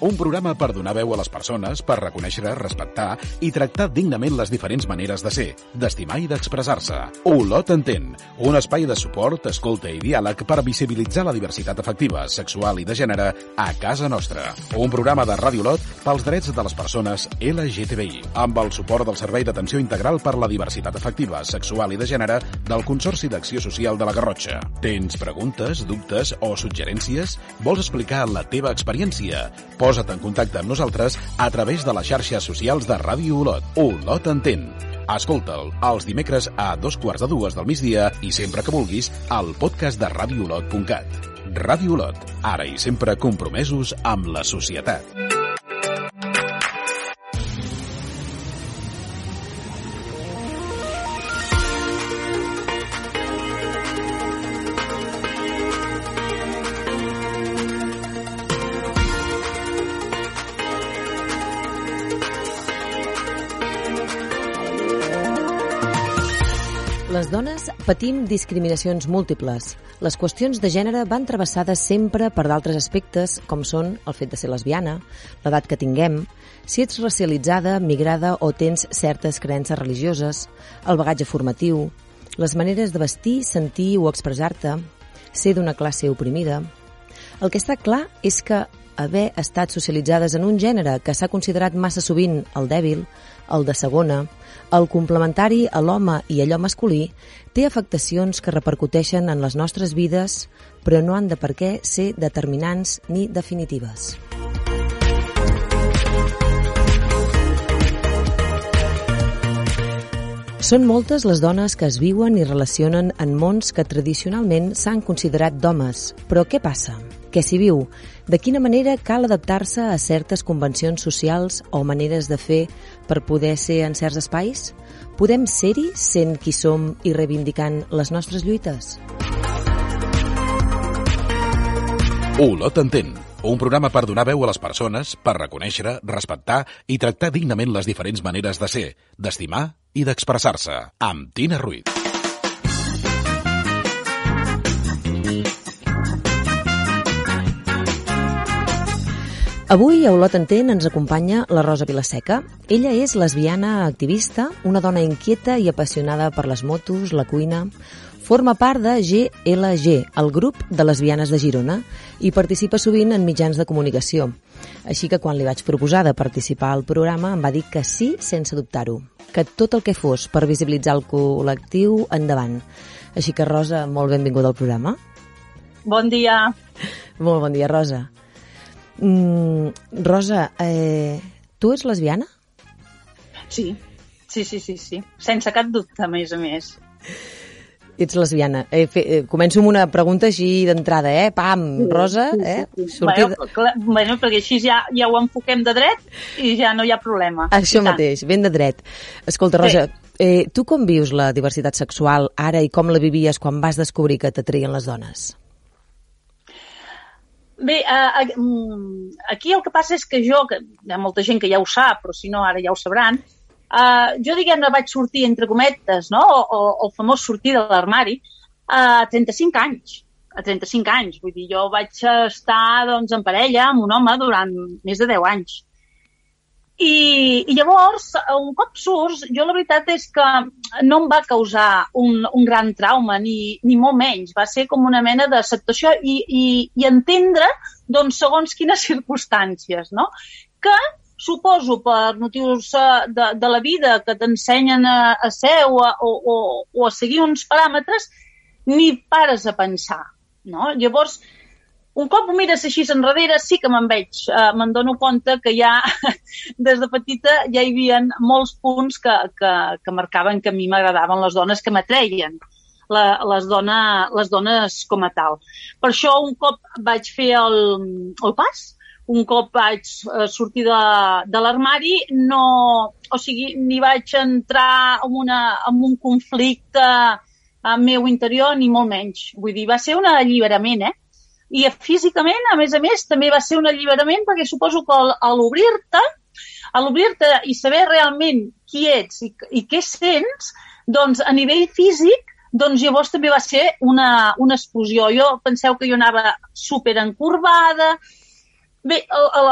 un programa per donar veu a les persones, per reconèixer, respectar i tractar dignament les diferents maneres de ser, d'estimar i d'expressar-se. Olot entén, un espai de suport, escolta i diàleg per visibilitzar la diversitat afectiva, sexual i de gènere a casa nostra. Un programa de Ràdio Olot pels drets de les persones LGTBI, amb el suport del Servei d'Atenció Integral per la Diversitat Afectiva, Sexual i de Gènere del Consorci d'Acció Social de la Garrotxa. Tens preguntes, dubtes o suggerències? Vols explicar la teva experiència? Posa't en contacte amb nosaltres a través de les xarxes socials de Ràdio Olot. Olot entén. Escolta'l els dimecres a dos quarts de dues del migdia i sempre que vulguis al podcast de radioolot.cat. Ràdio Olot, ara i sempre compromesos amb la societat. Patim discriminacions múltiples. Les qüestions de gènere van travessades sempre per d'altres aspectes, com són el fet de ser lesbiana, l'edat que tinguem, si ets racialitzada, migrada o tens certes creences religioses, el bagatge formatiu, les maneres de vestir, sentir o expressar-te, ser d'una classe oprimida... El que està clar és que haver estat socialitzades en un gènere que s'ha considerat massa sovint el dèbil, el de segona, el complementari a l'home i allò masculí, té afectacions que repercuteixen en les nostres vides, però no han de per què ser determinants ni definitives. Són moltes les dones que es viuen i relacionen en mons que tradicionalment s'han considerat d'homes. Però què passa? Què s'hi viu? De quina manera cal adaptar-se a certes convencions socials o maneres de fer per poder ser en certs espais? Podem ser-hi sent qui som i reivindicant les nostres lluites? Olot entén, un programa per donar veu a les persones, per reconèixer, respectar i tractar dignament les diferents maneres de ser, d'estimar i d'expressar-se. Amb Tina Ruiz. Avui a Olot Entén ens acompanya la Rosa Vilaseca. Ella és lesbiana activista, una dona inquieta i apassionada per les motos, la cuina. Forma part de GLG, el grup de lesbianes de Girona, i participa sovint en mitjans de comunicació. Així que quan li vaig proposar de participar al programa em va dir que sí sense dubtar-ho, que tot el que fos per visibilitzar el col·lectiu endavant. Així que Rosa, molt benvinguda al programa. Bon dia. Molt bon dia, Rosa. Mm, Rosa, eh, tu ets lesbiana? Sí, sí, sí, sí, sí. Sense cap dubte, a més a més. Ets lesbiana. Eh, fe, eh, començo amb una pregunta així d'entrada, eh? Pam, Rosa, eh? Sortir... Bueno, clar, bueno, perquè així ja, ja ho enfoquem de dret i ja no hi ha problema. Això mateix, ben de dret. Escolta, Rosa, sí. eh, tu com vius la diversitat sexual ara i com la vivies quan vas descobrir que t'atraien les dones? Bé, uh, uh, aquí el que passa és que jo, que hi ha molta gent que ja ho sap, però si no ara ja ho sabran, uh, jo diguem-ne vaig sortir entre cometes, no? o, o el famós sortir de l'armari, a 35 anys. A 35 anys, vull dir, jo vaig estar doncs, en parella amb un home durant més de 10 anys. I, I llavors, un cop surts, jo la veritat és que no em va causar un, un gran trauma, ni, ni molt menys. Va ser com una mena d'acceptació i, i, i entendre, doncs, segons quines circumstàncies, no? Que suposo per motius eh, de, de la vida que t'ensenyen a, a ser o a, o, o, o a seguir uns paràmetres, ni pares a pensar. no? Llavors, un cop ho mires així enrere, sí que me'n veig, eh, me'n dono compte que ja, des de petita, ja hi havia molts punts que, que, que marcaven que a mi m'agradaven les dones que m'atreien. La, les, dona, les dones com a tal. Per això un cop vaig fer el, el pas, un cop vaig eh, sortir de, de l'armari, no, o sigui, ni vaig entrar en, una, en un conflicte eh, meu interior, ni molt menys. Vull dir, va ser un alliberament, eh? I físicament, a més a més, també va ser un alliberament perquè suposo que a l'obrir-te, a l'obrir-te i saber realment qui ets i, i què sents, doncs a nivell físic doncs llavors també va ser una, una explosió. Jo penseu que jo anava super encorbada, Bé, el, el,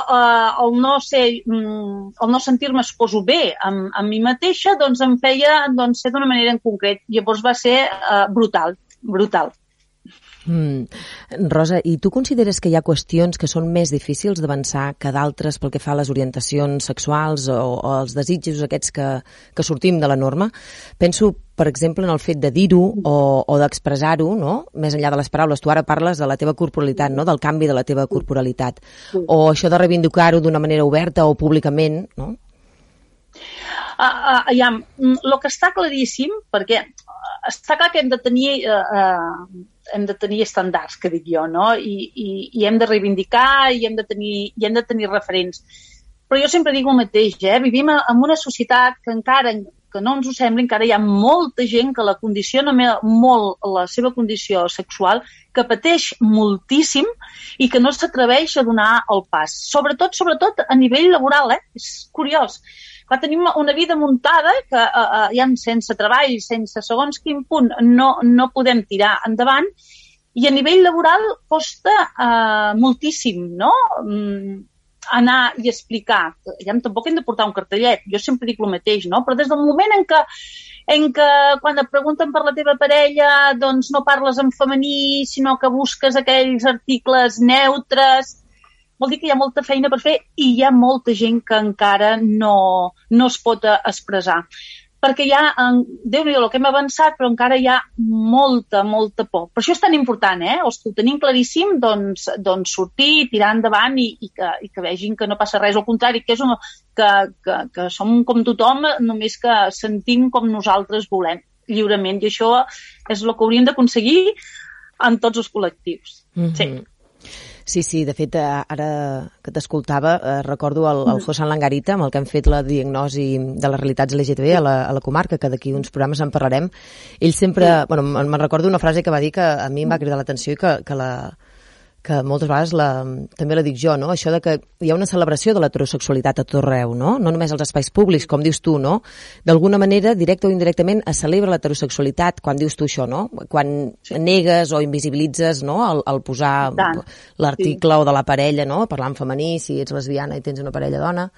el no ser, mm, el no sentir-me, suposo, bé amb, amb mi mateixa, doncs em feia doncs, ser d'una manera en concret. Llavors va ser uh, brutal, brutal. Mm. Rosa, i tu consideres que hi ha qüestions que són més difícils d'avançar que d'altres pel que fa a les orientacions sexuals o, o els desitjos aquests que, que sortim de la norma? Penso, per exemple, en el fet de dir-ho o, o d'expressar-ho, no? més enllà de les paraules. Tu ara parles de la teva corporalitat, no? del canvi de la teva corporalitat. O això de reivindicar-ho d'una manera oberta o públicament, no? Uh, uh, ja, el que està claríssim, perquè està clar que hem de tenir uh, uh, hem de tenir estàndards, que dic jo, no? I, i, i hem de reivindicar i hem de tenir, i hem de tenir referents. Però jo sempre dic el mateix, eh? Vivim en una societat que encara que no ens ho sembli, encara hi ha molta gent que la condiciona molt la seva condició sexual, que pateix moltíssim i que no s'atreveix a donar el pas. Sobretot, sobretot a nivell laboral, eh? És curiós. Clar, tenim una vida muntada que eh, eh, ja sense treball, sense segons quin punt, no, no podem tirar endavant i a nivell laboral costa eh, moltíssim, no? Mm, anar i explicar. Ja tampoc hem de portar un cartellet, jo sempre dic el mateix, no? Però des del moment en què, en què quan et pregunten per la teva parella doncs no parles en femení, sinó que busques aquells articles neutres, vol dir que hi ha molta feina per fer i hi ha molta gent que encara no, no es pot expressar perquè ja, en, déu nhi el que hem avançat, però encara hi ha molta, molta por. Per això és tan important, eh? Els que ho tenim claríssim, doncs, doncs sortir, tirar endavant i, i, que, i que vegin que no passa res. Al contrari, que, és una, que, que, que som com tothom, només que sentim com nosaltres volem, lliurement. I això és el que hauríem d'aconseguir en tots els col·lectius. Mm -hmm. Sí. Sí, sí, de fet, eh, ara que t'escoltava, eh, recordo el, el Josan Langarita, amb el que hem fet la diagnosi de les realitats LGTB a la, a la comarca, que d'aquí uns programes en parlarem. Ell sempre, bueno, me'n recordo una frase que va dir que a mi em va cridar l'atenció i que, que la, que moltes vegades la, també la dic jo, no? això de que hi ha una celebració de l'heterosexualitat a tot arreu, no? no només als espais públics, com dius tu, no? d'alguna manera, directe o indirectament, es celebra l'heterosexualitat quan dius tu això, no? quan sí. negues o invisibilitzes no? el, el posar l'article sí. o de la parella, no? parlar en femení, si ets lesbiana i tens una parella dona,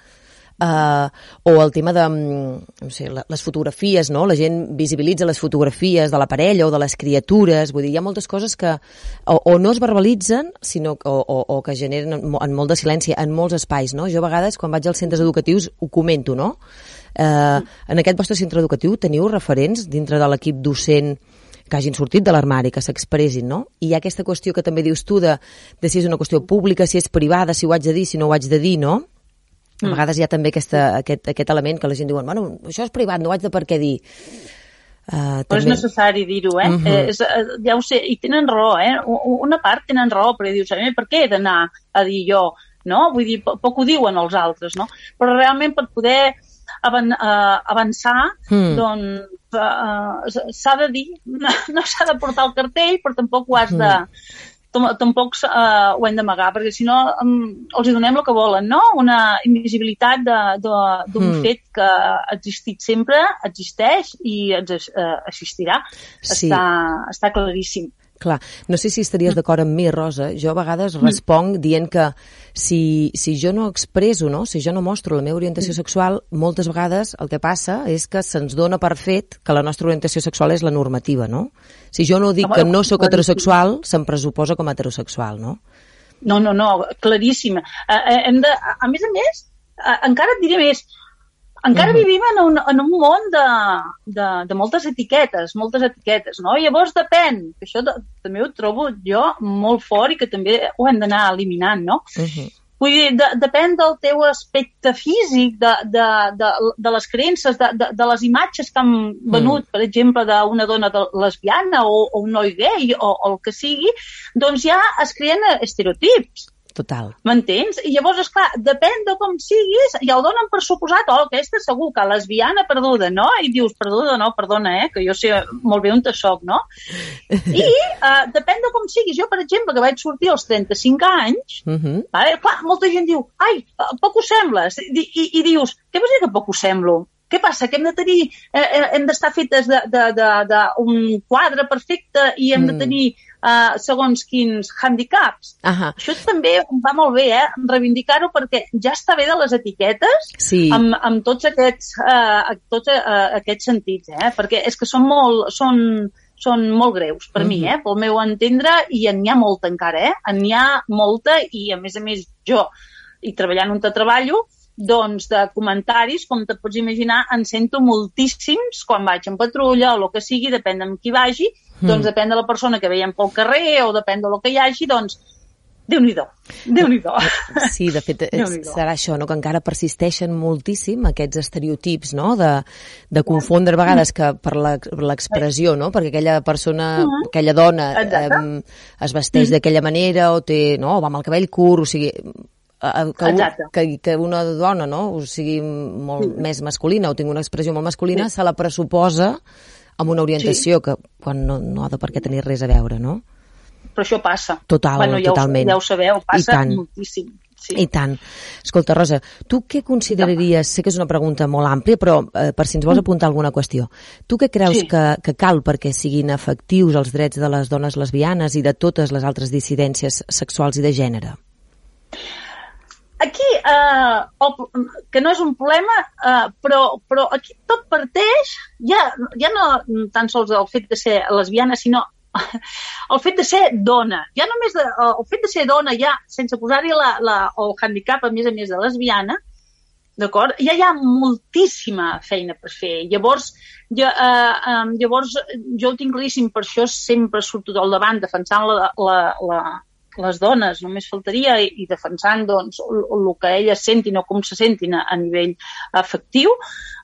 Uh, o el tema de mm, no sé, les fotografies, no? La gent visibilitza les fotografies de la parella o de les criatures, vull dir, hi ha moltes coses que o, o no es verbalitzen, sinó o, o, o que generen en molt de silenci en molts espais, no? Jo a vegades, quan vaig als centres educatius, ho comento, no? Uh, en aquest vostre centre educatiu teniu referents dintre de l'equip docent que hagin sortit de l'armari, que s'expressin, no? I hi ha aquesta qüestió que també dius tu de, de si és una qüestió pública, si és privada, si ho haig de dir, si no ho haig de dir, no? A mm. vegades hi ha també aquesta, aquest, aquest element que la gent diu, bueno, això és privat, no ho haig de per què dir. Uh, també... Però és necessari dir-ho, eh? Uh mhm. -huh. és, eh, ja ho sé, i tenen raó, eh? Una part tenen raó, perquè dius, per què he d'anar a dir jo, no? Vull dir, poc ho diuen els altres, no? Però realment per poder avan uh, avançar, mm. doncs uh, s'ha de dir, no, no s'ha de portar el cartell, però tampoc ho has de, mm tampoc uh, ho hem d'amagar, perquè si no els hi donem el que volen, no? Una invisibilitat d'un mm. fet que ha existit sempre, existeix i ens uh, existirà. Sí. Està, està claríssim. Clar, no sé si estaries d'acord amb mi, Rosa. Jo a vegades mm. responc dient que si, si jo no expreso, no? si jo no mostro la meva orientació mm. sexual, moltes vegades el que passa és que se'ns dona per fet que la nostra orientació sexual és la normativa, no? Si jo no dic que no sóc heterosexual, se'm pressuposa com a heterosexual, no? No, no, no, claríssima. Eh, eh, hem de, a més a més, eh, encara et diré més, encara vivim en un, en un món de, de, de moltes etiquetes, moltes etiquetes, no? Llavors depèn, que això de, també ho trobo jo molt fort i que també ho hem d'anar eliminant, no? Uh -huh. Vull dir, de, depèn del teu aspecte físic, de, de, de, de les creences, de, de, de les imatges que han venut, mm. per exemple, d'una dona de lesbiana o, o un noi gay o, o el que sigui, doncs ja es creen estereotips. Total. M'entens? I llavors, és clar, depèn de com siguis, ja ho donen per suposat, oh, aquesta segur que lesbiana perduda, no? I dius, perduda, no, perdona, eh, que jo sé molt bé on te soc, no? I uh, depèn de com siguis. Jo, per exemple, que vaig sortir als 35 anys, uh -huh. vale? clar, molta gent diu, ai, poc ho sembles, i, i, i dius, què vols dir que poc ho semblo? Què passa? Que hem de tenir, eh, eh hem d'estar fetes d'un de, de, de, de quadre perfecte i hem mm. de tenir uh, segons quins handicaps. Uh -huh. Això també va molt bé, eh? Reivindicar-ho perquè ja està bé de les etiquetes sí. amb, amb tots aquests, uh, tots uh, aquests sentits, eh? Perquè és que són molt, són, són molt greus per uh -huh. mi, eh? pel meu entendre, i n'hi ha molta encara, eh? N'hi ha molta i, a més a més, jo, i treballant on te treballo, doncs, de comentaris, com te pots imaginar, en sento moltíssims quan vaig en patrulla o el que sigui, depèn de qui vagi, mm. doncs depèn de la persona que veiem pel carrer o depèn de lo que hi hagi, doncs déu nhi déu nhi Sí, de fet, serà això, no? que encara persisteixen moltíssim aquests estereotips, no? de, de confondre a vegades que per l'expressió, no? perquè aquella persona, uh -huh. aquella dona eh, es vesteix uh -huh. d'aquella manera o té, no? o va amb el cabell curt, o sigui, que, que, que una dona no? o sigui molt sí. més masculina o tingui una expressió molt masculina, sí. se la pressuposa amb una orientació sí. que quan no, no ha de per què tenir res a veure, no? Però això passa. Total, bueno, ja totalment. Ho, ja ho sabeu, passa moltíssim. Sí. I tant. Escolta, Rosa, tu què consideraries, sé que és una pregunta molt àmplia, però eh, per si ens vols mm. apuntar alguna qüestió, tu què creus sí. que, que cal perquè siguin efectius els drets de les dones lesbianes i de totes les altres dissidències sexuals i de gènere? Aquí, eh, el, que no és un problema, eh, però, però aquí tot parteix, ja, ja no tan sols el fet de ser lesbiana, sinó el fet de ser dona. Ja només de, el fet de ser dona, ja sense posar-hi la, la, el handicap, a més a més de lesbiana, d'acord? Ja hi ha moltíssima feina per fer. Llavors, ja, eh, eh, llavors jo ho tinc claríssim, per això sempre surto al davant defensant la, la, la, les dones, només faltaria, i, i defensant doncs, el, el que elles sentin o com se sentin a, a nivell afectiu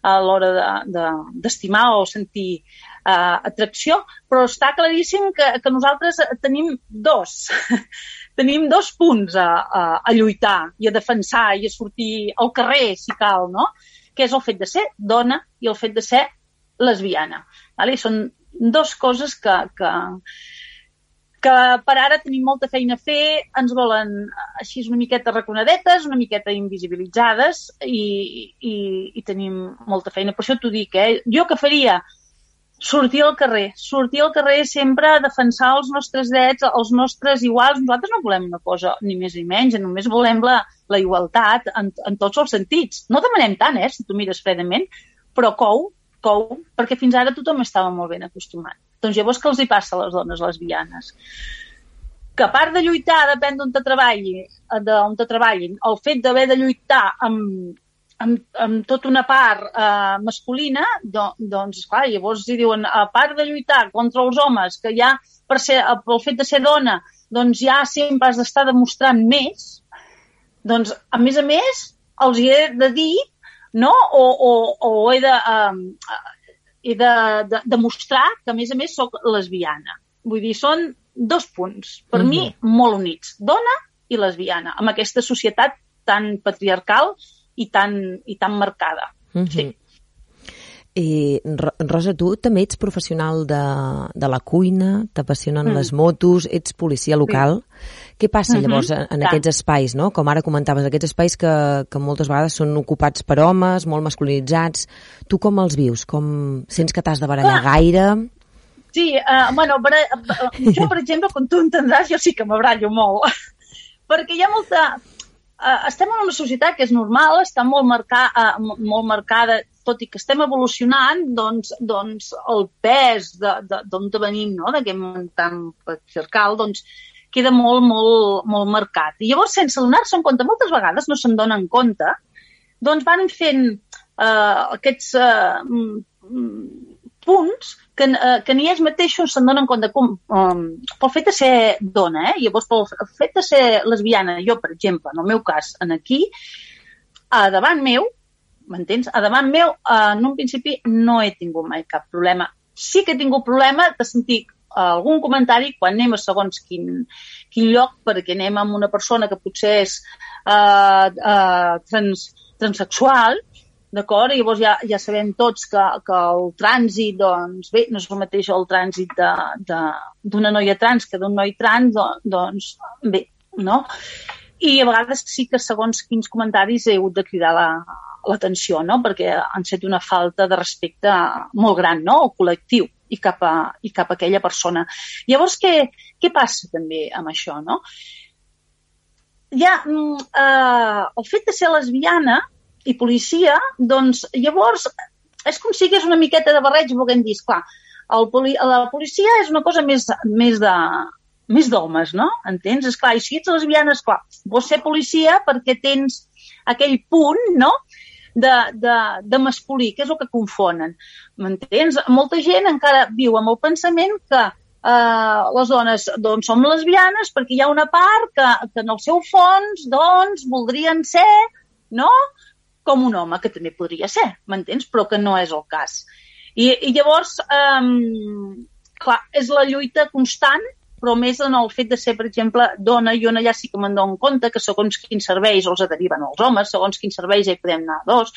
a l'hora d'estimar de, de, o sentir uh, atracció, però està claríssim que, que nosaltres tenim dos, tenim dos punts a, a, a lluitar i a defensar i a sortir al carrer, si cal, no? que és el fet de ser dona i el fet de ser lesbiana. Vale? Són dues coses que, que, que per ara tenim molta feina a fer, ens volen així una miqueta reconedetes, una miqueta invisibilitzades i, i, i tenim molta feina. Per això t'ho dic, eh? Jo que faria? Sortir al carrer. Sortir al carrer sempre a defensar els nostres drets, els nostres iguals. Nosaltres no volem una cosa ni més ni menys, només volem la, la igualtat en, en tots els sentits. No demanem tant, eh, si tu mires fredament, però cou, cou, perquè fins ara tothom estava molt ben acostumat. Doncs llavors què els hi passa a les dones lesbianes? Que a part de lluitar, depèn d'on te treballi, d'on te treballin, el fet d'haver de lluitar amb, amb, amb tota una part eh, masculina, do, doncs, clar, llavors hi diuen, a part de lluitar contra els homes, que ja per ser, pel fet de ser dona, doncs ja sempre has d'estar demostrant més, doncs, a més a més, els hi he de dir, no? O, o, o he de, eh, he de, de demostrar que, a més a més, sóc lesbiana. Vull dir, són dos punts, per mm -hmm. mi, mhm. molt units. Dona i lesbiana, amb aquesta societat tan patriarcal i tan, i tan marcada. Mm -hmm. Sí. I, Rosa, tu també ets professional de, de la cuina, t'apassionen mm. les motos, ets policia local. Sí. Què passa mm -hmm. llavors en, en aquests espais, no? com ara comentaves, aquests espais que, que moltes vegades són ocupats per homes, molt masculinitzats. Tu com els vius? Com Sents que t'has de barallar ah. gaire? Sí, uh, bueno, jo, per exemple, com tu entendràs, jo sí que m'abrallo molt. Perquè hi ha molta... Uh, estem en una societat que és normal, està molt, marca, uh, molt marcada tot i que estem evolucionant, doncs, doncs el pes d'on venim, no? d'aquest món tan patriarcal, doncs queda molt, molt, molt marcat. I llavors, sense donar-se en compte, moltes vegades no se'n donen compte, doncs van fent uh, aquests uh, punts que, uh, que ni ells mateixos se'n donen compte com, um, pel fet de ser dona, eh? Llavors, pel fet de ser lesbiana, jo, per exemple, en el meu cas, en aquí, a davant meu, m'entens? A davant meu, uh, en un principi, no he tingut mai cap problema. Sí que he tingut problema de sentir algun comentari quan anem a segons quin, quin lloc, perquè anem amb una persona que potser és uh, uh, trans, transexual, d'acord? I llavors ja, ja sabem tots que, que el trànsit, doncs bé, no és el mateix el trànsit d'una noia trans que d'un noi trans, doncs bé, no? I a vegades sí que segons quins comentaris he hagut de cridar l'atenció, la, no? Perquè han set una falta de respecte molt gran, no? El col·lectiu i cap a, i cap a aquella persona. Llavors, què, què passa també amb això, no? Ja, eh, el fet de ser lesbiana i policia, doncs llavors és com si hagués una miqueta de barreig, volguem dir, clar, el poli la policia és una cosa més, més de més d'homes, no? Entens? És clar, i si ets lesbiana, és clar, vols ser policia perquè tens aquell punt, no?, de, de, de masculí, que és el que confonen. M'entens? Molta gent encara viu amb el pensament que eh, les dones doncs, som lesbianes perquè hi ha una part que, que en el seu fons doncs, voldrien ser no? com un home, que també podria ser, m'entens? Però que no és el cas. I, i llavors, um, clar, és la lluita constant, però més en el fet de ser, per exemple, dona, jo allà sí que me'n dono compte que segons quins serveis els deriven els homes, segons quins serveis hi podem anar dos,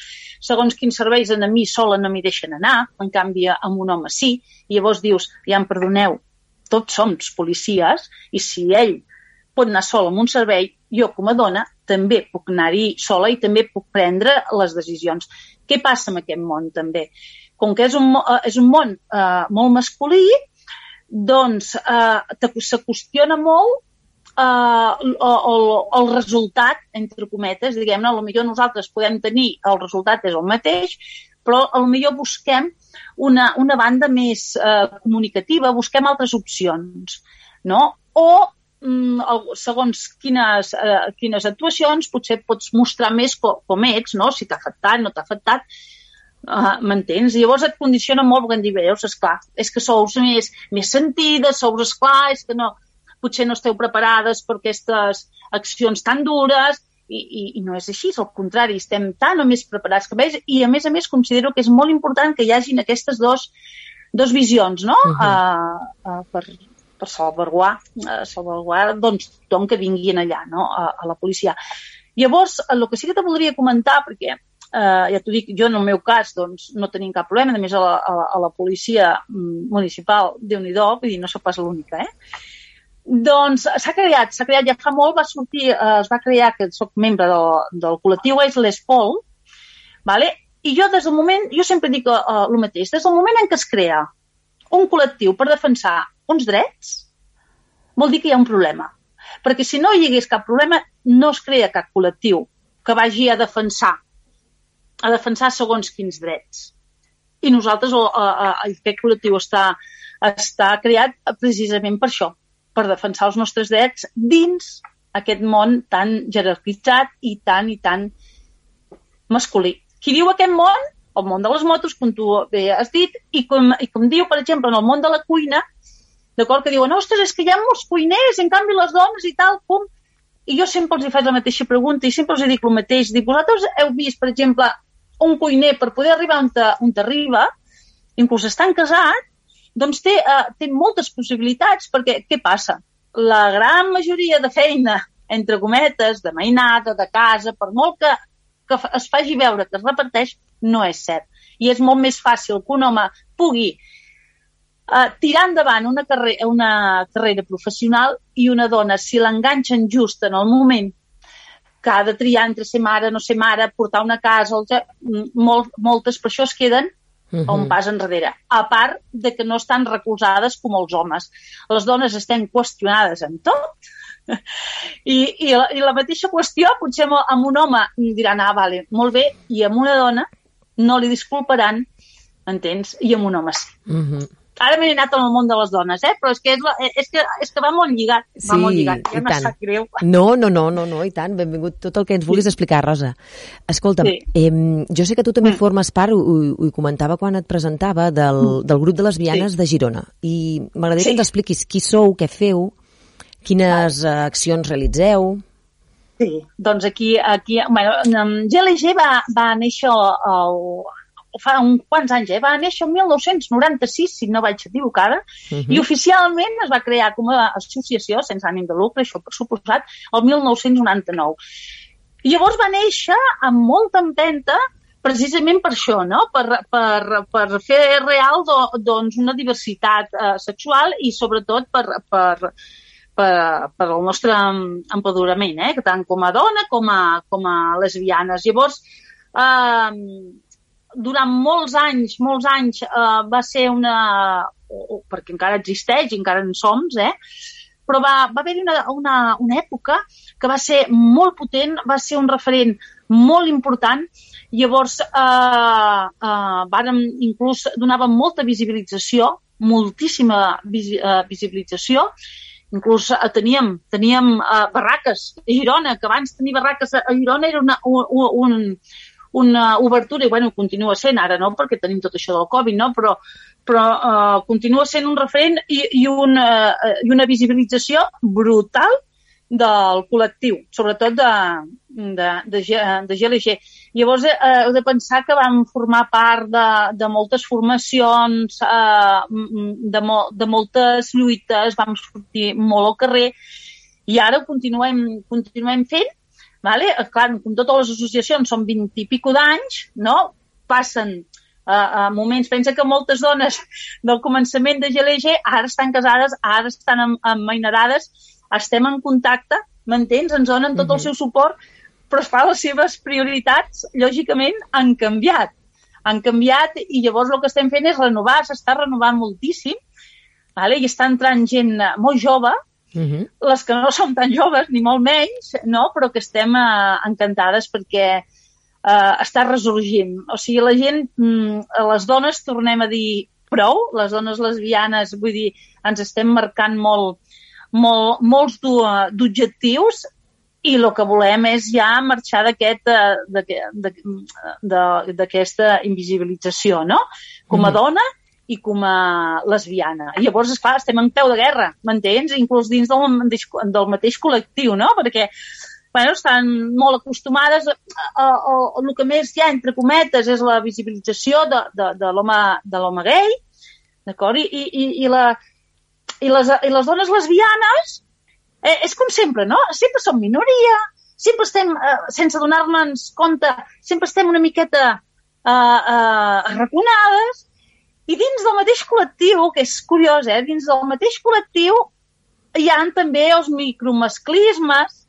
segons quins serveis a mi sola no m'hi deixen anar, en canvi amb un home sí, i llavors dius, ja em perdoneu, tots som policies, i si ell pot anar sol en un servei, jo com a dona també puc anar-hi sola i també puc prendre les decisions. Què passa amb aquest món també? Com que és un, eh, és un món eh, molt masculí, doncs eh, se qüestiona molt eh, el, el resultat, entre cometes, diguem-ne, potser nosaltres podem tenir, el resultat és el mateix, però potser busquem una, una banda més eh, comunicativa, busquem altres opcions, no? O Mm, segons quines, eh, quines actuacions potser pots mostrar més com, com ets, no? si t'ha afectat, no t'ha afectat, uh, m'entens? I llavors et condiciona molt perquè dir, veus, esclar, és que sou més, més sentides, sou esclar, és que no, potser no esteu preparades per aquestes accions tan dures, i, i, i no és així, al contrari, estem tan o més preparats que veus, i a més a més considero que és molt important que hi hagin aquestes dos, dos visions, no? Uh -huh. uh, uh, per, per salvaguardar, eh, salvaguardar doncs, tothom que vinguin allà, no? a, a la policia. Llavors, el que sí que te voldria comentar, perquè eh, ja t'ho dic, jo en el meu cas doncs, no tenim cap problema, a més a la, a la, a la policia mm, municipal, déu nhi vull dir, no sóc pas l'única, eh? Doncs s'ha creat, s'ha creat ja fa molt, va sortir, eh, es va crear, que sóc membre del, del col·lectiu, és l'ESPOL, vale? i jo des del moment, jo sempre dic uh, el mateix, des del moment en què es crea un col·lectiu per defensar uns drets, vol dir que hi ha un problema. Perquè si no hi hagués cap problema, no es crea cap col·lectiu que vagi a defensar a defensar segons quins drets. I nosaltres, o, a, a, aquest col·lectiu està, està creat precisament per això, per defensar els nostres drets dins aquest món tan jerarquitzat i tan i tan masculí. Qui diu aquest món? El món de les motos, com tu bé has dit, i com, i com diu, per exemple, en el món de la cuina, d'acord? Que diuen, ostres, és que hi ha molts cuiners, en canvi les dones i tal, pum. I jo sempre els hi faig la mateixa pregunta i sempre els dic el mateix. Dic, vosaltres heu vist, per exemple, un cuiner per poder arribar on, te, on t'arriba, inclús estan casat, doncs té, uh, té moltes possibilitats, perquè què passa? La gran majoria de feina, entre cometes, de mainada, de casa, per molt que, que es faci veure que es reparteix, no és cert. I és molt més fàcil que un home pugui uh, tirar endavant una, carre una carrera professional i una dona, si l'enganxen just en el moment que ha de triar entre ser mare, no ser mare, portar una casa, molt, moltes per això es queden uh -huh. un pas enrere. A part de que no estan recolzades com els homes. Les dones estem qüestionades en tot, i, i, la, i la mateixa qüestió, potser amb, amb un home diran, ah, vale, molt bé, i amb una dona no li disculparan, entens? I amb un home sí. Uh -huh ara m'he anat al món de les dones, eh? però és que, és, la, és que, és que va molt lligat. Sí, va molt lligat, ja me tant. sap greu. No, no, no, no, no, i tant, benvingut tot el que ens vulguis explicar, Rosa. Escolta'm, Sí. eh, jo sé que tu també Mm. formes part, ho, ho ho comentava quan et presentava, del, del grup de lesbianes de Girona, i m'agradaria Sí. que ens expliquis qui sou, què feu, quines eh, accions realitzeu... Sí, doncs aquí, aquí bueno, GLG va, va néixer el, fa uns quants anys, eh? va néixer el 1996, si no vaig equivocada, Uh -huh. i oficialment es va crear com a associació sense ànim de lucre, això per suposat, el 1999. I llavors va néixer amb molta empenta precisament per això, no? per, per, per fer real do, doncs, una diversitat eh, sexual i sobretot per, per, per, per el nostre empoderament, eh? tant com a dona com a, com a lesbianes. Llavors, eh, durant molts anys, molts anys, eh, va ser una... O, o, perquè encara existeix, encara en som, eh? però va, va haver-hi una, una, una època que va ser molt potent, va ser un referent molt important. Llavors, eh, eh, vàrem, inclús donàvem molta visibilització, moltíssima visi, eh, visibilització, inclús eh, teníem, teníem eh, barraques a Girona, que abans tenir barraques a Girona era una, un, un, una obertura, i bueno, continua sent ara, no?, perquè tenim tot això del Covid, no?, però, però eh, continua sent un referent i, i, una, eh, i una visibilització brutal del col·lectiu, sobretot de, de, de, de GLG. Llavors, eh, heu de pensar que vam formar part de, de moltes formacions, eh, de, mo, de moltes lluites, vam sortir molt al carrer i ara ho continuem, continuem fent. Vale? Eh, Clar, com totes les associacions són 20 i pico d'anys, no? passen a, a moments, pensa que moltes dones del començament de GLG ara estan casades, ara estan em- emmainarades, estem en contacte, m'entens? Ens donen tot el Mhm. seu suport, però esclar, les seves prioritats, lògicament, han canviat. Han canviat i llavors el que estem fent és renovar, s'està renovant moltíssim, vale? i està entrant gent eh, molt jove, Uh -huh. les que no som tan joves, ni molt menys, no? però que estem eh, encantades perquè eh, està resorgint. O sigui, la gent, mm, les dones, tornem a dir prou, les dones lesbianes, vull dir, ens estem marcant molt, molt, molts d'o- d'objectius i el que volem és ja marxar eh, d'aquesta invisibilització, no? Com a dona i com a lesbiana. I llavors, esclar, estem en peu de guerra, m'entens? Inclús dins del, del mateix col·lectiu, no? Perquè bueno, estan molt acostumades a, a, a, a, el que més hi ha, entre cometes, és la visibilització de, de, de l'home gay, d'acord? I, i, i, la, i, les, I les dones lesbianes, eh, és com sempre, no? Sempre som minoria, sempre estem, eh, sense donar-nos compte, sempre estem una miqueta eh, eh, arraconades, i dins del mateix col·lectiu, que és curiós, eh? dins del mateix col·lectiu hi ha també els micromasclismes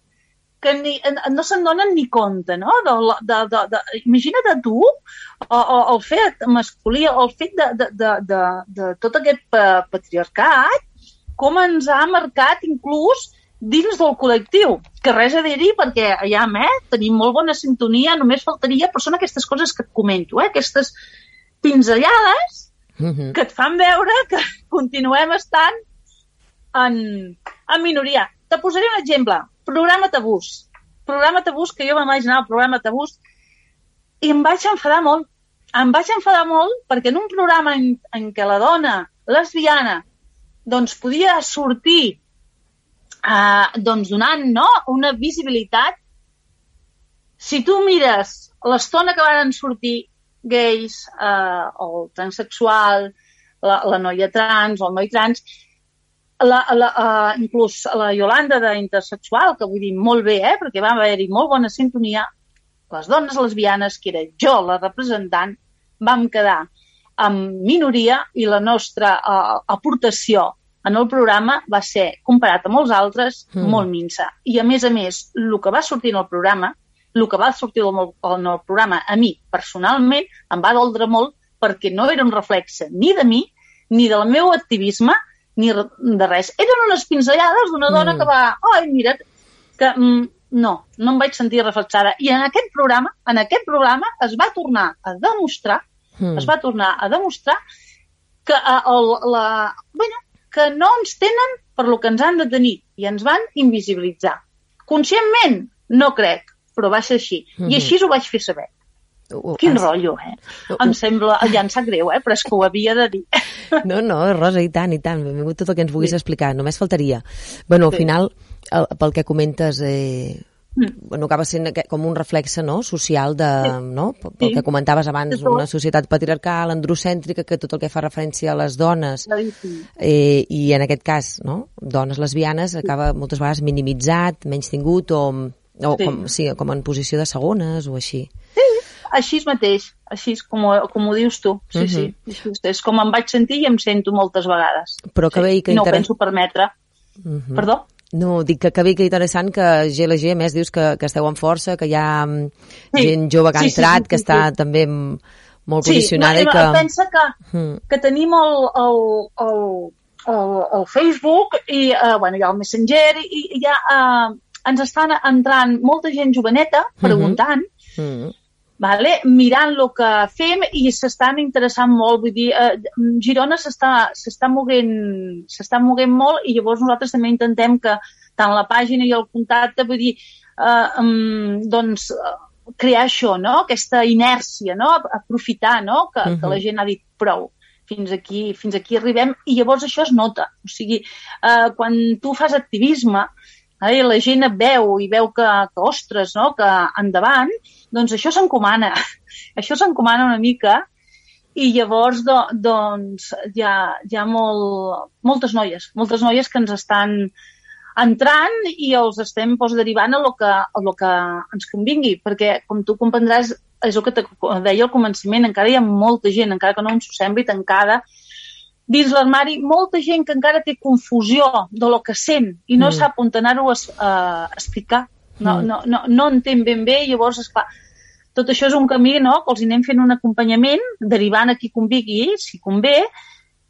que ni, no se'n donen ni compte, no? De, de, de, de, imagina't tu o, o, el fet masculí, el fet de, de, de, de, de tot aquest pa, patriarcat, com ens ha marcat inclús dins del col·lectiu, que res a dir-hi perquè allà eh, tenim molt bona sintonia, només faltaria, però són aquestes coses que et comento, eh? aquestes pinzellades Uh -huh. que et fan veure que continuem estant en, en minoria. Te posaré un exemple. Programa Tabús. Programa Tabús, que jo vam imaginar el programa Tabús, i em vaig enfadar molt. Em vaig enfadar molt perquè en un programa en, en què la dona lesbiana doncs podia sortir eh, doncs donant no, una visibilitat si tu mires l'estona que van sortir gais, eh, el transsexual, la, la noia trans o el noi trans, la, la, uh, inclús la Yolanda d'intersexual, que vull dir molt bé, eh, perquè va haver-hi molt bona sintonia, les dones lesbianes, que era jo la representant, vam quedar en minoria i la nostra uh, aportació en el programa va ser, comparat amb els altres, mm. molt minsa. I a més a més, el que va sortir en el programa, el que va sortir en el, en el programa a mi, personalment, em va doldre molt perquè no era un reflexe ni de mi, ni del meu activisme, ni de res. Eren unes pinzellades d'una dona Mm. que va... Ai, mira, que mm, no, no em vaig sentir reflexada. I en aquest programa, en aquest programa es va tornar a demostrar, Mm. es va tornar a demostrar que, uh, el, la, bueno, que no ens tenen per lo que ens han de tenir i ens van invisibilitzar. Conscientment? No crec, però va ser així. Mm -hmm. I així ho vaig fer saber. Uh, Quin has... rotllo, eh? Uh, em sembla, ja em sap greu, eh? però és que ho havia de dir. No, no, Rosa, i tant, i tant. Benvingut tot el que ens vulguis sí. explicar, només faltaria. bueno, al sí. final, el, pel que comentes, eh, mm. bueno, acaba sent com un reflexe no? social de, sí. no? pel sí. que comentaves abans, una societat patriarcal, androcèntrica, que tot el que fa referència a les dones, eh, i en aquest cas, no? dones lesbianes, acaba moltes vegades minimitzat, menys tingut, o, o sí. Com, sí, com en posició de segones, o així. Sí, així mateix, així com, com ho dius tu. Sí, uh -huh. sí, mhm. és com em vaig sentir i em sento moltes vegades. Però que sí. bé que... No ho penso permetre. Uh mhm. -huh. Perdó? No, dic que, que bé que interessant que GLG, més, dius que, que esteu en força, que hi ha mm, sí. gent jove que ha entrat, sí, sí, sí, que està sí. també molt posicionada. Sí, no, i que... pensa que, mm. que tenim el, el, el, el, el Facebook i, uh, bueno, hi ha el Messenger i, i ja uh, ens estan entrant molta gent joveneta mm-hmm. preguntant mm -hmm vale? mirant el que fem i s'estan interessant molt. Vull dir, eh, Girona s'està moguent, moguent molt i llavors nosaltres també intentem que tant la pàgina i el contacte, vull dir, eh, um, doncs, crear això, no? aquesta inèrcia, no? aprofitar no? Que, uh -huh. que la gent ha dit prou fins aquí, fins aquí arribem i llavors això es nota. O sigui, eh, quan tu fas activisme, eh, la gent et veu i veu que, que ostres, no? que endavant, doncs això s'encomana, això s'encomana una mica. I llavors do, doncs hi ha, hi ha molt, moltes noies, moltes noies que ens estan entrant i els estem doncs, derivant a lo, que, a lo que ens convingui, perquè com tu comprendràs és el que te deia al començament, encara hi ha molta gent, encara que no ens ho sembli, tancada dins l'armari, molta gent que encara té confusió de lo que sent i no mm. sap on anar-ho a, a explicar no, mm. no, no, no entén ben bé, i llavors, esclar, tot això és un camí no? que els anem fent un acompanyament, derivant a qui convigui, si convé,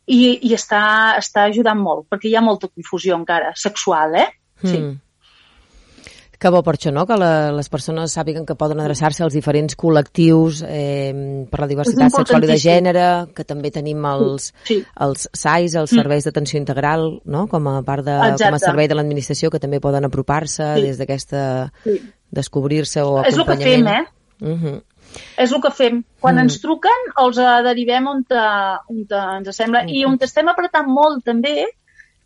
i, i està, està ajudant molt, perquè hi ha molta confusió encara, sexual, eh? Sí. Mm. Que bo per això, no?, que la, les persones sàpiguen que poden adreçar-se als diferents col·lectius eh, per la diversitat sexual i de gènere, que també tenim els, sí. els SAIs, els mm. serveis d'atenció integral, no?, com a part de, Exacte. com a servei de l'administració, que també poden apropar-se sí. des d'aquesta... Sí. descobrir-se o acompanyament. És el que fem, eh? Uh. -huh. És el que fem. Quan mm. ens truquen, els derivem on, te, on te ens sembla. Mm. I on estem apretant molt, també,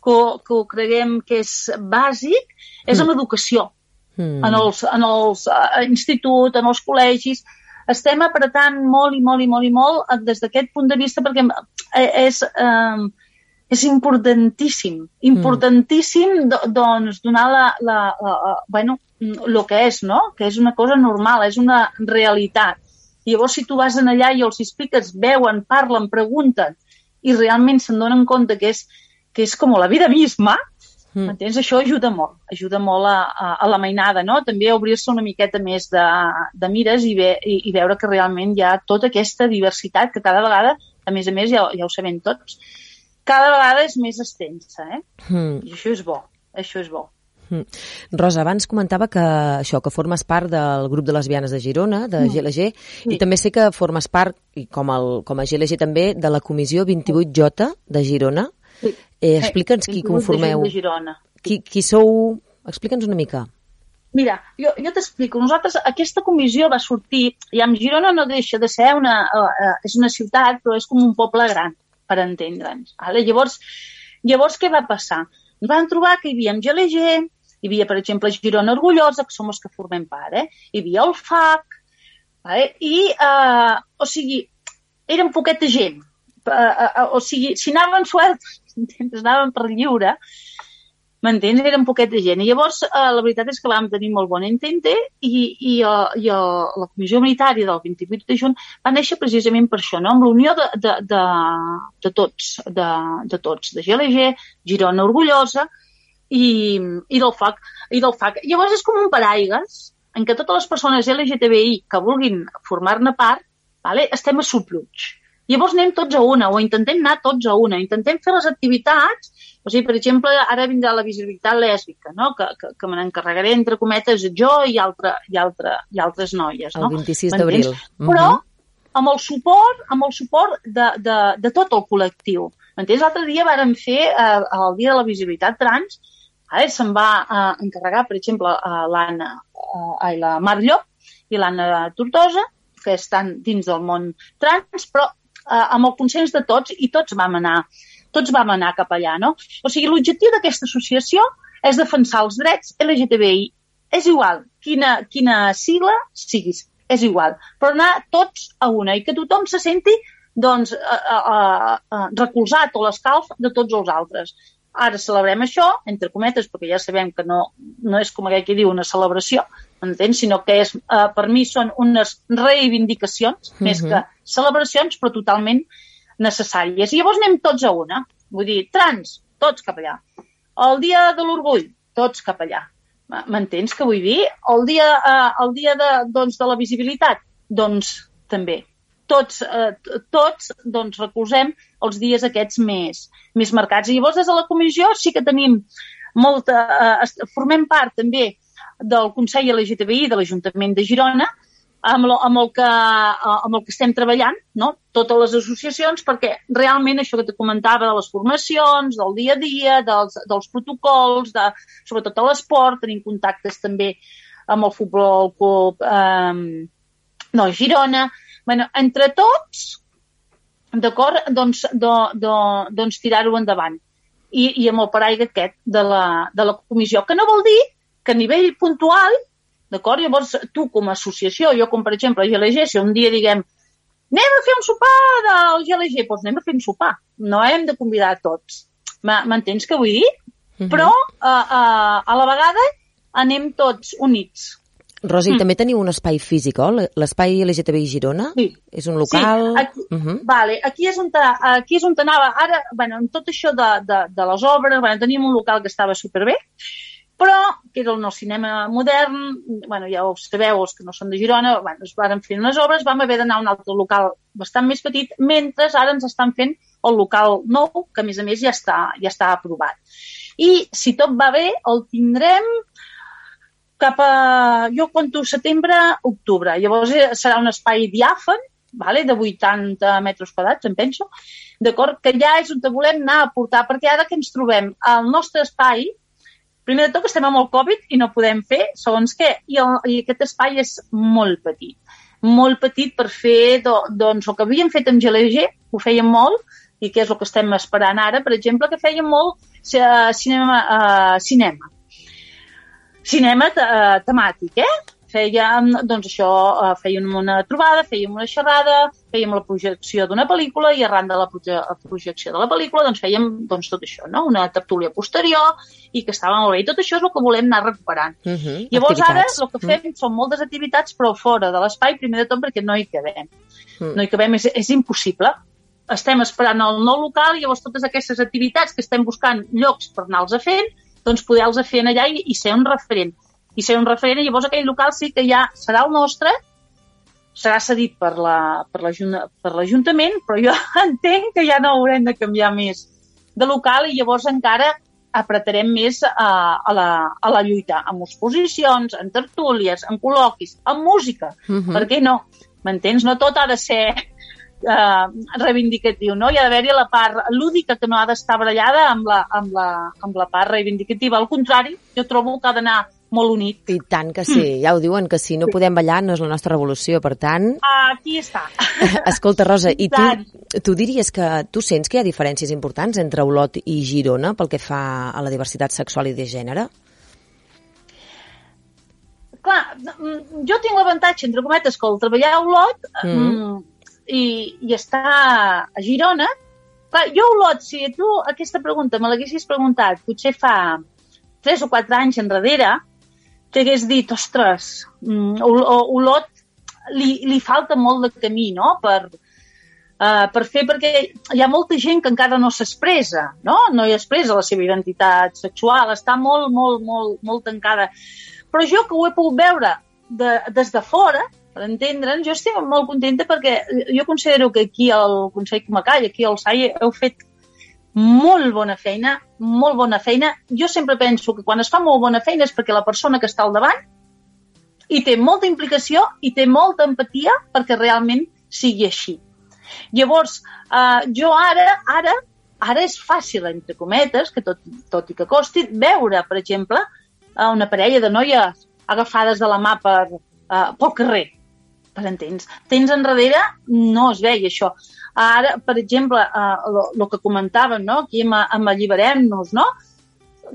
que, que ho creguem que és bàsic, és mm. en l'educació mm. en els, en els uh, instituts, en els col·legis, estem apretant molt i molt i molt i molt eh, des d'aquest punt de vista perquè eh, és, eh, és importantíssim, importantíssim mm. doncs donar la, la, la, la, bueno, el que és, no? que és una cosa normal, és una realitat. I llavors, si tu vas en allà i els expliques, veuen, parlen, pregunten, i realment se'n donen compte que és, que és com la vida misma, Mm. Entens? Això ajuda molt, ajuda molt a, a, a la mainada, no? També a obrir-se una miqueta més de, de mires i, ve, i, i veure que realment hi ha tota aquesta diversitat que cada vegada, a més a més, ja, ja ho sabem tots, cada vegada és més extensa, eh? Mm. I això és bo, això és bo. Mm. Rosa, abans comentava que això, que formes part del grup de lesbianes de Girona, de mm. GLG, sí. i també sé que formes part, i com, el, com a GLG també, de la comissió 28J de Girona. Sí. Eh, Explica'ns qui conformeu. De Girona. Qui, qui sou... Explica'ns una mica. Mira, jo, jo t'explico. Nosaltres, aquesta comissió va sortir, i amb Girona no deixa de ser una... Uh, és una ciutat, però és com un poble gran, per entendre'ns. Vale? Llavors, llavors, què va passar? Ens van trobar que hi havia GLG, hi havia, per exemple, Girona Orgullosa, que som els que formem part, eh? hi havia el FAC, vale? i, uh, o sigui, eren poqueta gent. Uh, uh, uh, o sigui, si anaven sueltes entens? Anàvem per lliure, m'entens? Un poquet de gent. I llavors, eh, la veritat és que vam tenir molt bon entente i, i, uh, i uh, la Comissió Militària del 28 de juny va néixer precisament per això, no? amb la unió de, de, de, de tots, de, de tots, de GLG, Girona Orgullosa i, i, del FAC, i del FAC. Llavors és com un paraigues en què totes les persones LGTBI que vulguin formar-ne part vale, estem a subluig. Llavors anem tots a una, o intentem anar tots a una, intentem fer les activitats, o sigui, per exemple, ara vindrà la visibilitat lèsbica, no? que, que, que me n'encarregaré, entre cometes, jo i, altre, i, altre, i altres noies. No? El 26 d'abril. Però, amb el suport, amb el suport de, de, de tot el col·lectiu. M'entens? L'altre dia vàrem fer, eh, el dia de la visibilitat trans, eh, se'n va eh, encarregar, per exemple, eh, l'Anna, eh, la Mar Llop i l'Anna Tortosa, que estan dins del món trans, però eh, amb el consens de tots i tots vam anar tots vam anar cap allà, no? O sigui, l'objectiu d'aquesta associació és defensar els drets LGTBI. És igual quina, quina sigla siguis, és igual, però anar tots a una i que tothom se senti doncs, a, a, a, recolzat o l'escalf de tots els altres. Ara celebrem això, entre cometes, perquè ja sabem que no, no és com aquell que diu una celebració, entens? sinó que és, eh, per mi són unes reivindicacions, uh -huh. més que celebracions, però totalment necessàries. I llavors anem tots a una. Vull dir, trans, tots cap allà. El dia de l'orgull, tots cap allà. M'entens què vull dir? El dia, eh, el dia de, doncs, de la visibilitat, doncs també. Tots, eh, tots doncs, recolzem els dies aquests més, més marcats. I llavors, des de la comissió, sí que tenim molta... Eh, formem part també del Consell LGTBI de l'Ajuntament de Girona, amb, lo, amb, el que, eh, amb el que estem treballant, no? totes les associacions, perquè realment això que te comentava de les formacions, del dia a dia, dels, dels protocols, de, sobretot a l'esport, tenim contactes també amb el Futbol Club eh, no, Girona. bueno, entre tots, d'acord, doncs, do, do, doncs tirar-ho endavant. I, I amb el paraigua aquest de la, de la comissió, que no vol dir que a nivell puntual D'acord? Llavors, tu com a associació, jo com per exemple GLG, si un dia diguem anem a fer un sopar del GLG, doncs anem a fer un sopar. No hem de convidar a tots. M'entens què vull dir? Mhm. -huh. Però uh, uh, a la vegada anem tots units. Rosi, mm. també teniu un espai físic, oi? L'espai LGTBI Girona? Sí. És un local? Sí, aquí, uh -huh. vale, aquí, és on, aquí és on anava. Ara, bueno, en tot això de, de, de les obres, bueno, teníem un local que estava superbé, però que era el nou cinema modern, bueno, ja ho sabeu, els que no són de Girona, bueno, es van fer unes obres, vam haver d'anar a un altre local bastant més petit, mentre ara ens estan fent el local nou, que a més a més ja està, ja està aprovat. I si tot va bé, el tindrem cap a, jo conto setembre, octubre. Llavors eh, serà un espai diàfan, vale, de 80 metres quadrats, em penso, d'acord? Que ja és on volem anar a portar, perquè ara que ens trobem al nostre espai, primer de tot estem amb el Covid i no podem fer segons què, i, el, i aquest espai és molt petit. Molt petit per fer, do, doncs, el que havíem fet amb GLG, ho fèiem molt, i que és el que estem esperant ara, per exemple, que fèiem molt uh, cinema, uh, cinema. Cinema uh, temàtic, eh? Fèiem, doncs això, eh, fèiem una trobada, fèiem una xerrada, fèiem la projecció d'una pel·lícula i arran de la projecció de la pel·lícula doncs fèiem doncs, tot això, no? una tertúlia posterior i que estava molt bé. I tot això és el que volem anar recuperant. Uh -huh, Llavors activitats. ara el que fem uh -huh. són moltes activitats però fora de l'espai, primer de tot perquè no hi cabem. Uh -huh. No hi cabem, és, és impossible. Estem esperant el nou local i llavors totes aquestes activitats que estem buscant llocs per anar-los a fent, doncs poder-los fer allà i, i ser un referent i ser un referent, i llavors aquell local sí que ja serà el nostre, serà cedit per l'Ajuntament, la, per però jo entenc que ja no haurem de canviar més de local i llavors encara apretarem més a, a, la, a la lluita, amb exposicions, en tertúlies, en col·loquis, en música. Uh -huh. Per què no? M'entens? No tot ha de ser eh, reivindicatiu, no? Hi ha d'haver-hi la part lúdica que no ha d'estar barallada amb la, amb, la, amb la part reivindicativa. Al contrari, jo trobo que ha d'anar molt unit. I tant que sí, mm. ja ho diuen, que si no podem ballar no és la nostra revolució, per tant... Aquí està. Escolta, Rosa, i tu, tu diries que tu sents que hi ha diferències importants entre Olot i Girona pel que fa a la diversitat sexual i de gènere? Clar, mm, jo tinc l'avantatge, entre cometes, que el treballar a Olot mm. mm. i, i estar a Girona, clar, jo a Olot, si tu aquesta pregunta me l'haguessis preguntat potser fa 3 o 4 anys enrere, t'hagués dit, ostres, mm, Olot li, li falta molt de camí, no?, per, uh, per fer, perquè hi ha molta gent que encara no s'expressa, no? No hi expressa la seva identitat sexual, està molt, molt, molt, molt tancada. Però jo que ho he pogut veure de, des de fora, per entendre'n, jo estic molt contenta perquè jo considero que aquí al Consell Comacall, aquí al SAI, heu fet molt bona feina, molt bona feina. Jo sempre penso que quan es fa molt bona feina és perquè la persona que està al davant hi té molta implicació i té molta empatia perquè realment sigui així. Llavors, eh, jo ara, ara, ara és fàcil, entre cometes, que tot, tot i que costi, veure, per exemple, una parella de noies agafades de la mà per, uh, pel carrer, per entens. Tens enrere, no es veia això. Ara, per exemple, el uh, que comentàvem, no? aquí amb, amb Alliberem-nos, no?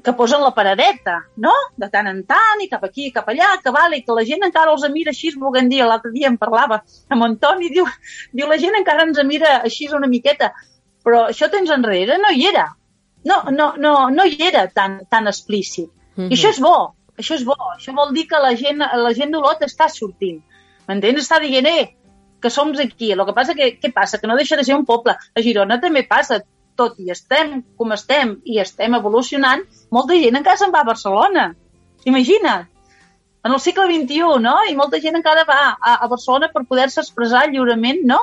que posen la paradeta, no? De tant en tant, i cap aquí, i cap allà, que vale, i que la gent encara els mira així, volguem dir, l'altre dia em parlava amb Antoni, diu, diu, la gent encara ens mira així una miqueta, però això tens enrere, no hi era. No, no, no, no hi era tan, tan explícit. Mm -hmm. I això és bo, això és bo. Això vol dir que la gent, la gent d'Olot està sortint. M'entens? Està dient, eh, que som aquí. El que passa que, què passa? Que no deixa de ser un poble. A Girona també passa tot i estem com estem i estem evolucionant, molta gent encara se'n va a Barcelona. Imagina't. En el segle XXI, no? I molta gent encara va a, a Barcelona per poder-se expressar lliurement, no?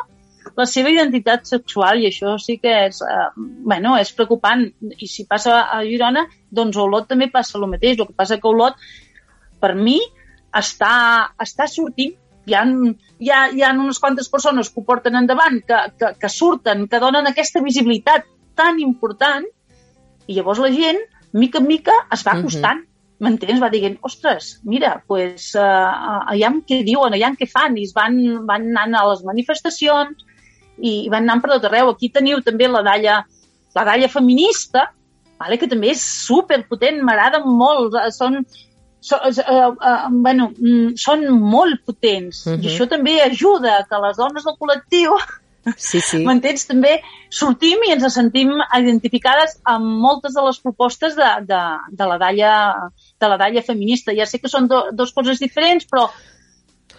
La seva identitat sexual i això sí que és, eh, bueno, és preocupant. I si passa a Girona, doncs a Olot també passa el mateix. El que passa que Olot, per mi, està, està sortint hi ha, hi, ha, hi ha unes quantes persones que ho porten endavant, que, que, que surten, que donen aquesta visibilitat tan important i llavors la gent, mica en mica, es va acostant. Uh -huh. M'entens? Va dient, ostres, mira, pues, uh, aviam què diuen, aviam què fan, i es van, van anant a les manifestacions i van anant per tot arreu. Aquí teniu també la dalla, la dalla feminista, vale, que també és superpotent, m'agrada molt, són, són, uh, uh, bueno, mm, són molt potents, uh -huh. i això també ajuda que les dones del col·lectiu Sí, sí. M'entens? També sortim i ens sentim identificades amb moltes de les propostes de, de, de, la, dalla, de la dalla feminista. Ja sé que són do, dos coses diferents, però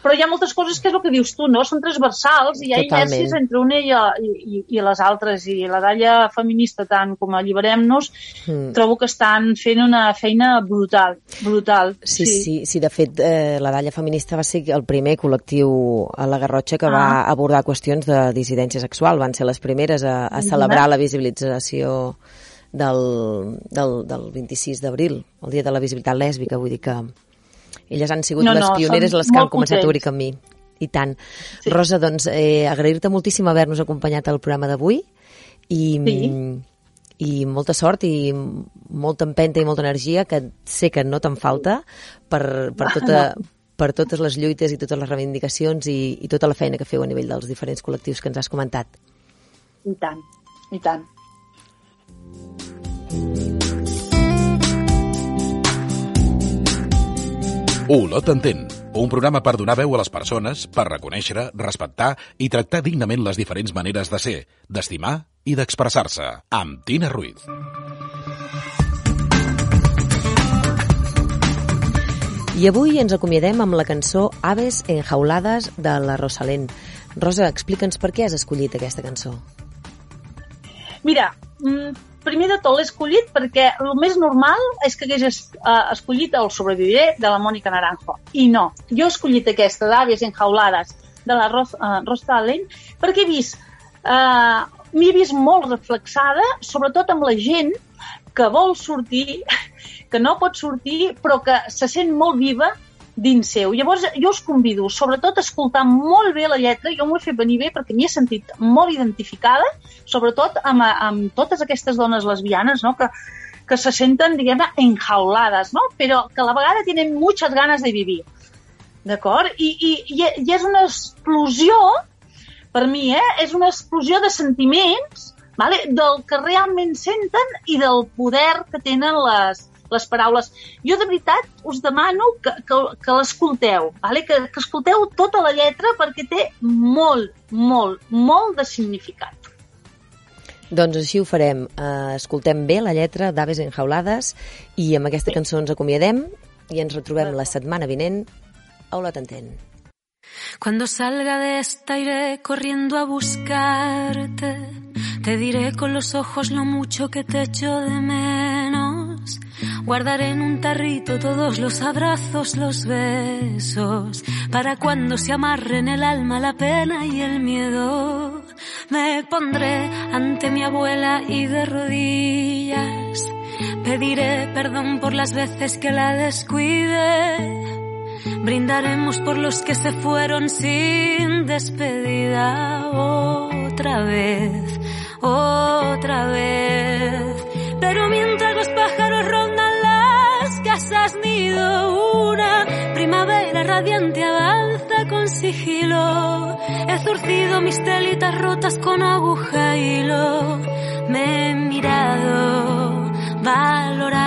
però hi ha moltes coses que és el que dius tu, no? Són transversals i hi ha inèrcies entre una i, i, i les altres. I la dalla feminista, tant com Alliberem-nos, mm. trobo que estan fent una feina brutal, brutal. Sí, sí, sí, sí de fet, eh, la dalla feminista va ser el primer col·lectiu a la Garrotxa que ah. va abordar qüestions de dissidència sexual. Van ser les primeres a, a celebrar la visibilització del, del, del 26 d'abril, el dia de la visibilitat lèsbica, vull dir que elles han sigut no, les pioneres les que han començat a obrir camí. I tant. Sí. Rosa, doncs, eh, agrair-te moltíssim haver-nos acompanyat al programa d'avui i, sí. i molta sort i molta empenta i molta energia que sé que no te'n falta per, per, tota, no. per totes les lluites i totes les reivindicacions i, i tota la feina que feu a nivell dels diferents col·lectius que ens has comentat. I tant, i tant. Olot entén, un programa per donar veu a les persones, per reconèixer, respectar i tractar dignament les diferents maneres de ser, d'estimar i d'expressar-se. Amb Tina Ruiz. I avui ens acomiadem amb la cançó Aves enjaulades de la Rosalén. Rosa, explica'ns per què has escollit aquesta cançó. Mira, mm, primer de tot l'he escollit perquè el més normal és que hagués uh, escollit el sobreviviré de la Mònica Naranjo. I no, jo he escollit aquesta d'àvies enjaulades de la Ros, uh, Rosa Allen perquè he vist, uh, m'he vist molt reflexada, sobretot amb la gent que vol sortir, que no pot sortir, però que se sent molt viva dins seu. Llavors, jo us convido, sobretot, a escoltar molt bé la lletra. Jo m'ho he fet venir bé perquè m'hi he sentit molt identificada, sobretot amb, amb totes aquestes dones lesbianes, no?, que, que se senten, diguem-ne, enjaulades, no?, però que a la vegada tenen muchas ganes de vivir. D'acord? I, i, I és una explosió, per mi, eh? És una explosió de sentiments vale? del que realment senten i del poder que tenen les, les paraules. Jo de veritat us demano que, que, que l'escolteu, vale? que, que escolteu tota la lletra perquè té molt, molt, molt de significat. Doncs així ho farem. Uh, escoltem bé la lletra d'Aves enjaulades i amb aquesta cançó ens acomiadem i ens retrobem la setmana vinent a Olot Entén. Cuando salga de esta iré corriendo a buscarte. Te diré con los ojos lo mucho que te echo de menos. Guardaré en un tarrito todos los abrazos, los besos, para cuando se amarren el alma, la pena y el miedo. Me pondré ante mi abuela y de rodillas pediré perdón por las veces que la descuide. Brindaremos por los que se fueron sin despedida otra vez, otra vez. Pero mientras una primavera radiante avanza con sigilo. He zurcido mis telitas rotas con aguja y hilo. Me he mirado, valorado,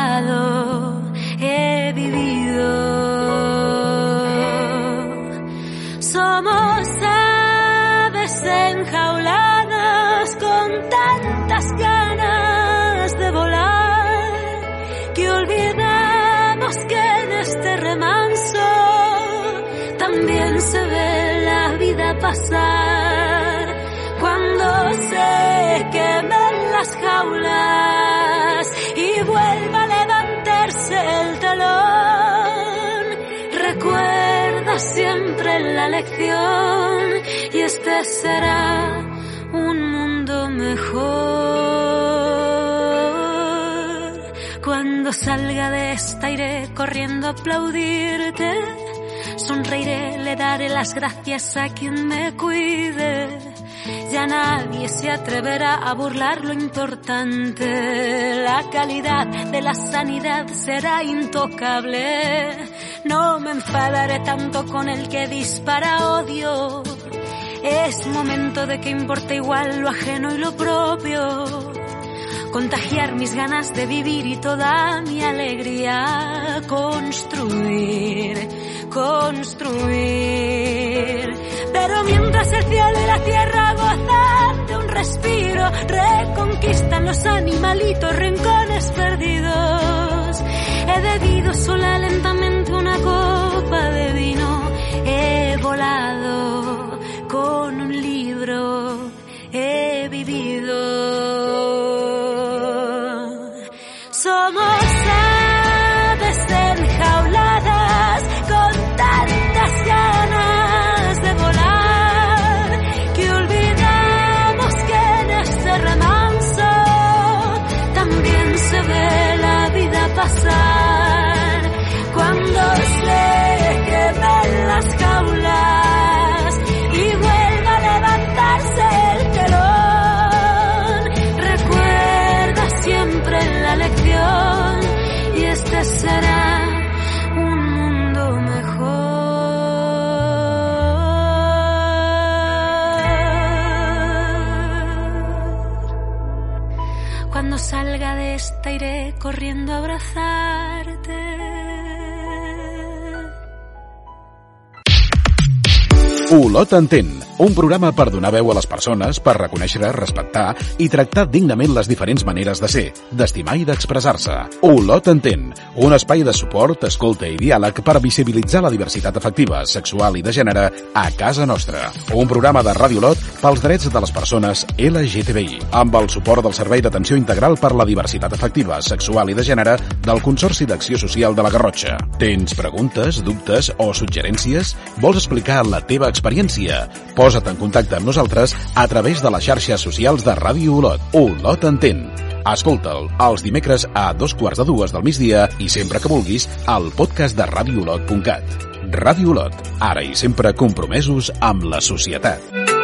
se ve la vida pasar. Cuando se quemen las jaulas y vuelva a levantarse el telón, recuerda siempre la lección y este será un mundo mejor. Cuando salga de esta iré corriendo a aplaudirte. Sonreiré, le daré las gracias a quien me cuide. Ya nadie se atreverá a burlar lo importante. La calidad de la sanidad será intocable. No me enfadaré tanto con el que dispara odio. Es momento de que importe igual lo ajeno y lo propio. Contagiar mis ganas de vivir y toda mi alegría. Construir, construir. Pero mientras el cielo y la tierra gozan de un respiro, reconquistan los animalitos rincones perdidos. He bebido sola lentamente una copa Olot entén, un programa per donar veu a les persones, per reconèixer, respectar i tractar dignament les diferents maneres de ser, d'estimar i d'expressar-se. Olot entén, un espai de suport, escolta i diàleg per visibilitzar la diversitat afectiva, sexual i de gènere a casa nostra. Un programa de Ràdio Olot pels drets de les persones LGTBI, amb el suport del Servei d'Atenció Integral per la Diversitat Afectiva, Sexual i de Gènere del Consorci d'Acció Social de la Garrotxa. Tens preguntes, dubtes o suggerències? Vols explicar la teva experiència? Posa't en contacte amb nosaltres a través de les xarxes socials de Ràdio Olot. Olot entén. Escolta'l els dimecres a dos quarts de dues del migdia i sempre que vulguis al podcast de radioolot.cat. Ràdio Olot, ara i sempre compromesos amb la societat.